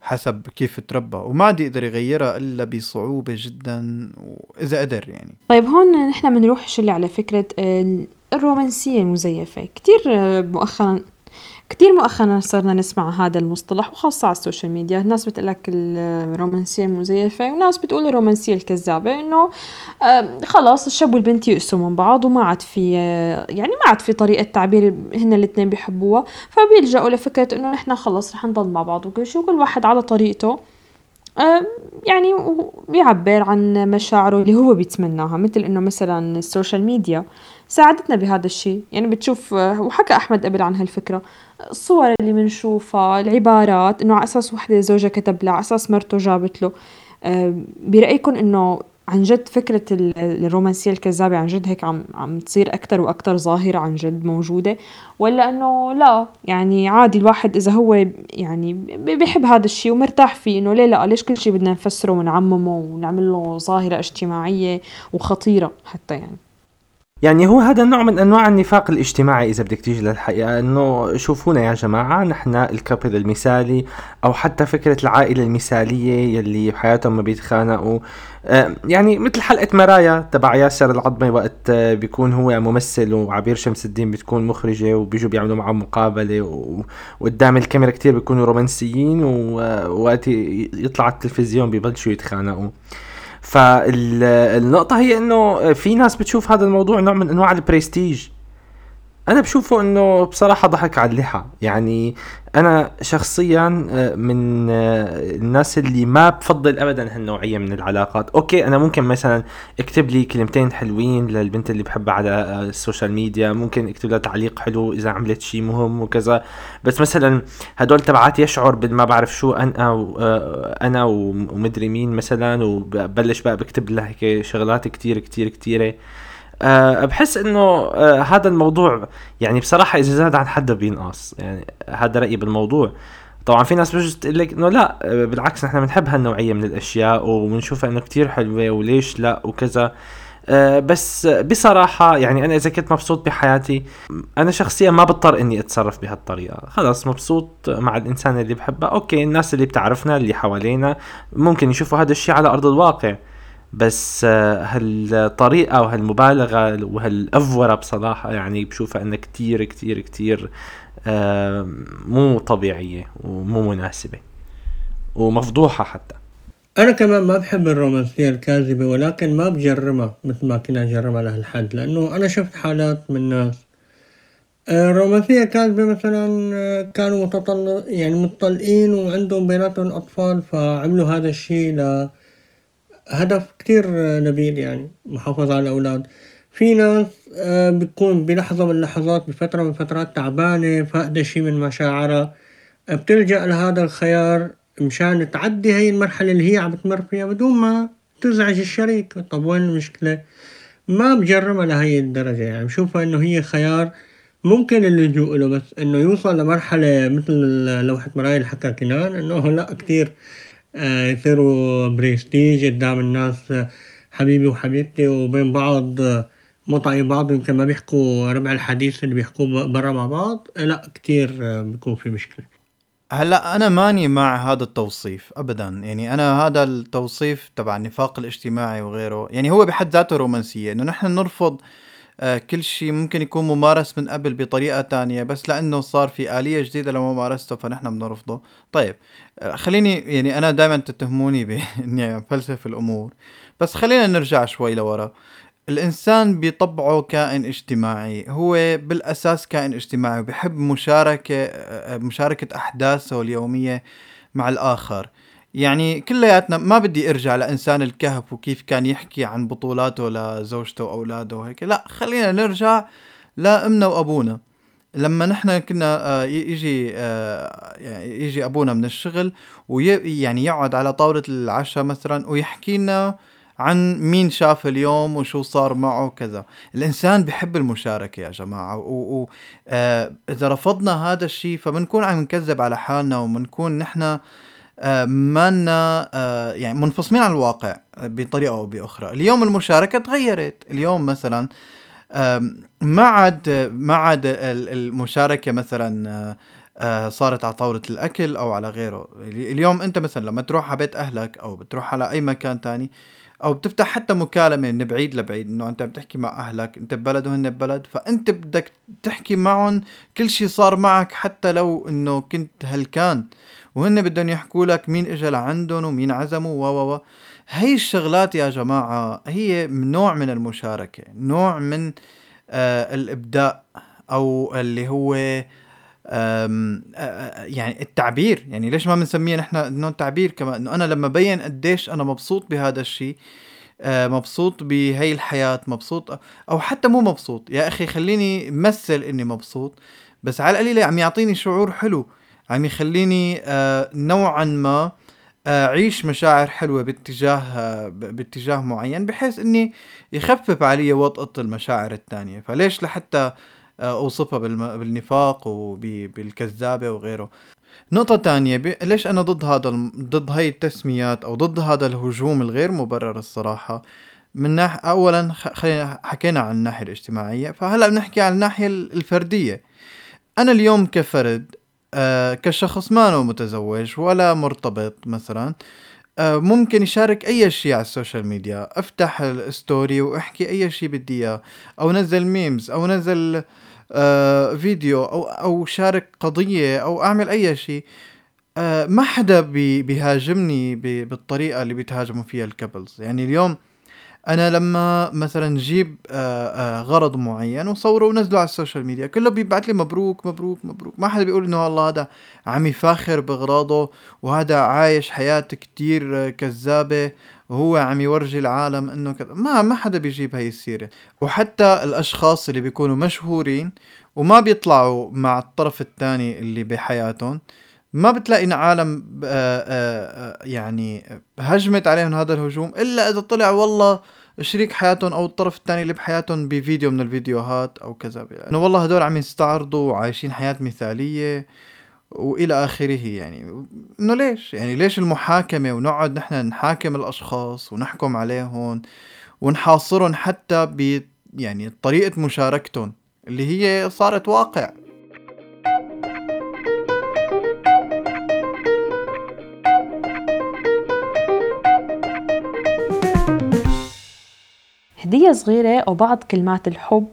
Speaker 4: حسب كيف تربى. وما عاد يقدر يغيرها إلا بصعوبة جدا وإذا قدر يعني.
Speaker 2: طيب هون نحن بنروح شوي على فكرة ال- الرومانسية المزيفة. كتير آه، مؤخرا كتير مؤخرا صرنا نسمع هذا المصطلح وخاصة على ال social media. الناس بتقلك الرومانسية المزيفة وناس بتقول الرومانسية الكذابة إنه خلاص الشاب والبنت يقسوا من بعض وما عاد في يعني ما عاد في طريقة تعبير هن الاثنين بيحبوها فبيلجأوا لفكرة إنه نحن خلص رح نضل مع بعض وكل شيء وكل واحد على طريقته. يعني بيعبر عن مشاعره اللي هو بيتمناها مثل إنه مثلا السوشيال ميديا ساعدتنا بهذا الشيء. يعني بتشوف وحكى أحمد قبل عن هالفكرة. الصور اللي بنشوفها العبارات إنه على أساس وحدة زوجها كتب لها على أساس مرته جابت له. برايكم إنه عن جد فكرة ال- الرومانسية الكذابة عن جد هيك عم عم تصير أكتر وأكتر ظاهرة عن جد موجودة. ولا إنه لا يعني عادي الواحد إذا هو يعني بيحب هذا الشيء ومرتاح فيه إنه ليه لا؟ ليش كل شيء بدنا نفسره ونعممه ونعمل له ظاهرة اجتماعية وخطيرة حتى يعني؟
Speaker 1: يعني هو هذا نوع من أنواع النفاق الاجتماعي إذا بدك تيجي للحقيقة إنه شوفونا يا جماعة نحن الكابل المثالي أو حتى فكرة العائلة المثالية يلي بحياتهم ما بيتخانقوا. يعني مثل حلقة مرايا تبع ياسر العظمي وقت آه، بيكون هو ممثل وعبير شمس الدين بتكون مخرجة وبيجوا بيعملوا معه مقابلة وقدام الكاميرا كتير بيكونوا رومانسيين ووقت يطلع التلفزيون ببلشوا يتخانقوا. فالنقطة هي إنه في ناس بتشوف هذا الموضوع نوع من أنواع البرستيج. أنا بشوفه إنه بصراحة ضحك على اللحى. يعني أنا شخصيا آه، من آه، الناس اللي ما بفضل ابدا هالنوعية من العلاقات. okay أنا ممكن مثلا أكتب لي كلمتين حلوين للبنت اللي بحبها على آه، ال social media. ممكن أكتب لها تعليق حلو إذا عملت شيء مهم وكذا. بس مثلا هدول تبعات يشعر بالما بعرف شو أنا أنا وم- ومدري مين مثلا وبلش بقى بكتب لها هيك شغلات كتير كتير كتيرة. أه بحس إنه أه هذا الموضوع يعني بصراحة إذا زاد عن حده بينقص. يعني هذا رأيي بالموضوع. طبعا في ناس بجوز تقول لك إنه لا آه، بالعكس نحن بنحب هالنوعية من الأشياء وبنشوفها إنه كتير حلوة وليش لا وكذا. أه بس بصراحة يعني أنا إذا كنت مبسوط بحياتي أنا شخصيا ما بضطر إني أتصرف بهالطريقة. خلاص مبسوط مع الإنسان اللي بحبه. أوكي الناس اللي بتعرفنا اللي حوالينا ممكن يشوفوا هذا الشيء على أرض الواقع. بس آه، هالطريقة وهالمبالغة وهالأفورة بصراحة يعني بشوفها إنها كتير كتير كتير آه، مو طبيعية ومو مناسبة ومفضوحة حتى.
Speaker 5: أنا كمان ما بحب الرومانسية الكاذبة ولكن ما بجرمها مثل ما كنا نجرمها لهالحد لأنه أنا شفت حالات من ناس آه، الرومانسية الكاذبة مثلا آه، كانوا متطلق يعني متطلقين وعندهم بيناتهم أطفال فعملوا هذا الشيء لهدف كتير آه، نبيل يعني محافظة على الأولاد. في ناس آه، بتكون بلحظة من اللحظات بفترة من فترات تعبانة فاقدة شي من مشاعرها. بتلجأ لهذا الخيار مشان تعدي هاي المرحلة اللي هي عم تمر فيها بدون ما تزعج الشريك. طب وين المشكلة؟ ما بجرمها لهي الدرجة يعني. بشوفها إنه هي خيار ممكن اللجوء له بس إنه يوصل لمرحلة مثل لوحة مرايا اللي حكى كنان إنه لا كتير يصيروا بريستيج قدام الناس حبيبي وحبيبتي وبين بعض طايقين بعض يمكن ما بيحكوا ربع الحديث اللي بيحكوه برا مع بعض. لا كتير بيكون في مشكلة.
Speaker 4: هلا أنا ماني مع هذا التوصيف ابدا. يعني أنا هذا التوصيف تبع النفاق الاجتماعي وغيره يعني هو بحد ذاته رومانسية. إنه نحن نرفض آه، كل شيء ممكن يكون ممارس من قبل بطريقة تانية بس لأنه صار في آلية جديدة لممارسته فنحن بنرفضه. طيب آه، خليني يعني أنا دائما تتهموني [laughs] بإني فلسف الأمور بس خلينا نرجع شوي لورا. الإنسان بطبعه كائن اجتماعي هو بالأساس كائن اجتماعي وبحب مشاركة مشاركة أحداثه اليومية مع الآخر. يعني كلياتنا ما بدي ارجع لإنسان الكهف وكيف كان يحكي عن بطولاته لزوجته وأولاده وهيك. لا خلينا نرجع لأمنا وأبونا. لما نحن كنا آه، يجي آه، يعني يجي أبونا من الشغل ويعني يقعد على طاولة العشاء مثلا ويحكي لنا عن مين شاف اليوم وشو صار معه وكذا. الإنسان بحب المشاركة يا جماعة واذا رفضنا هذا الشيء فبنكون عم نكذب على حالنا وبنكون نحن آه، مالنا آه، يعني منفصلين عن الواقع بطريقة أو بأخرى. اليوم المشاركة تغيرت. اليوم مثلا ما عاد ما عاد ال- المشاركة مثلا آه، آه، صارت على طاولة الأكل أو على غيره. اليوم أنت مثلا لما تروح على بيت أهلك أو بتروح على أي مكان تاني أو بتفتح حتى مكالمة من بعيد لبعيد إنه أنت بتحكي مع أهلك أنت ببلد وهن ببلد فأنت بدك تحكي معهم كل شيء صار معك حتى لو إنه كنت هلكان. وهن بدهم يحكوا لك مين اجى لعندهم ومين عزموا و و هي الشغلات يا جماعة هي نوع من المشاركة نوع من آه الإبداء أو اللي هو يعني التعبير. يعني ليش ما بنسميه نحن إنه التعبير؟ كمان إنه أنا لما بين قديش أنا مبسوط بهذا الشيء مبسوط بهي الحياة مبسوط أو حتى مو مبسوط. يا أخي خليني مثل إني مبسوط بس على القليلة عم يعطيني شعور حلو. عم يخليني نوعا ما أعيش مشاعر حلوة باتجاه باتجاه معين بحيث إني يخفف علي وطأة المشاعر الثانية فليش لحتى أوصفها بالنفاق وبالكذابه وغيره نقطة تانية. ليش أنا ضد هذا. ضد هاي التسميات أو ضد هذا الهجوم الغير مبرر الصراحة من ناحية أولا خلينا حكينا عن الناحية الاجتماعية فهلأ بنحكي عن الناحية الفردية أنا اليوم كفرد آه كشخص ما متزوج ولا مرتبط مثلا. آه ممكن يشارك أي شيء على ال social media. أفتح ال story وأحكي أي شيء بدي إياه. أو نزل memes أو نزل آه فيديو أو أو شارك قضية أو أعمل أي شيء. ما حدا بي بيهاجمني بالطريقة اللي بيتهاجموا فيها ال couples يعني اليوم أنا لما مثلا جيب آه، آه، غرض معين وصوره ونزله على ال social media كله بيبعت لي مبروك مبروك مبروك. ما حدا بيقول إنه والله هذا عم يفاخر باغراضه وهذا عايش حياة كتير كذابة وهو عم يورجي العالم إنه كذا. ما ما حدا بيجيب هاي السيرة. وحتى الأشخاص اللي بيكونوا مشهورين وما بيطلعوا مع الطرف الثاني اللي بحياتهم ما بتلاقي عالم آه، يعني هجمت عليهم هذا الهجوم إلا إذا طلع والله شريك حياتهم أو الطرف الثاني اللي بحياتهم بفيديو من الفيديوهات أو كذا. إنه والله هدول عم يستعرضوا وعايشين حياة مثالية وإلى آخره يعني. إنه ليش؟ يعني ليش المحاكمة؟ ونقعد نحن نحاكم الأشخاص ونحكم عليهم ونحاصرهم حتى ب يعني طريقة مشاركتهم اللي هي صارت واقع.
Speaker 2: هدية صغيرة أو بعض كلمات الحب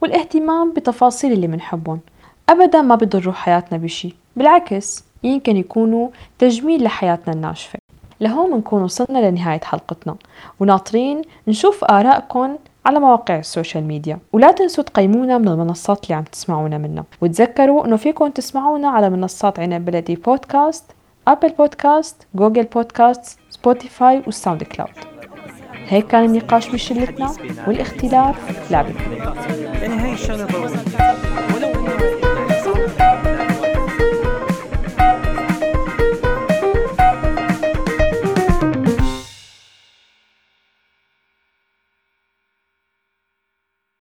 Speaker 2: والاهتمام بتفاصيل اللي منحبهم. أبدا ما بيضروا حياتنا بشي بالعكس يمكن يكونوا تجميل لحياتنا الناشفة. لهون بنكون وصلنا لنهاية حلقتنا وناطرين نشوف آرائكم على مواقع ال social media. ولا تنسوا تقيمونا من المنصات اللي عم تسمعونا منها. وتذكروا إنه فيكم تسمعونا على منصات عنب بلدي podcast Apple Podcast Google Podcast Spotify وال SoundCloud هيك كان النقاش بشلتنا والاختلاف
Speaker 1: ولو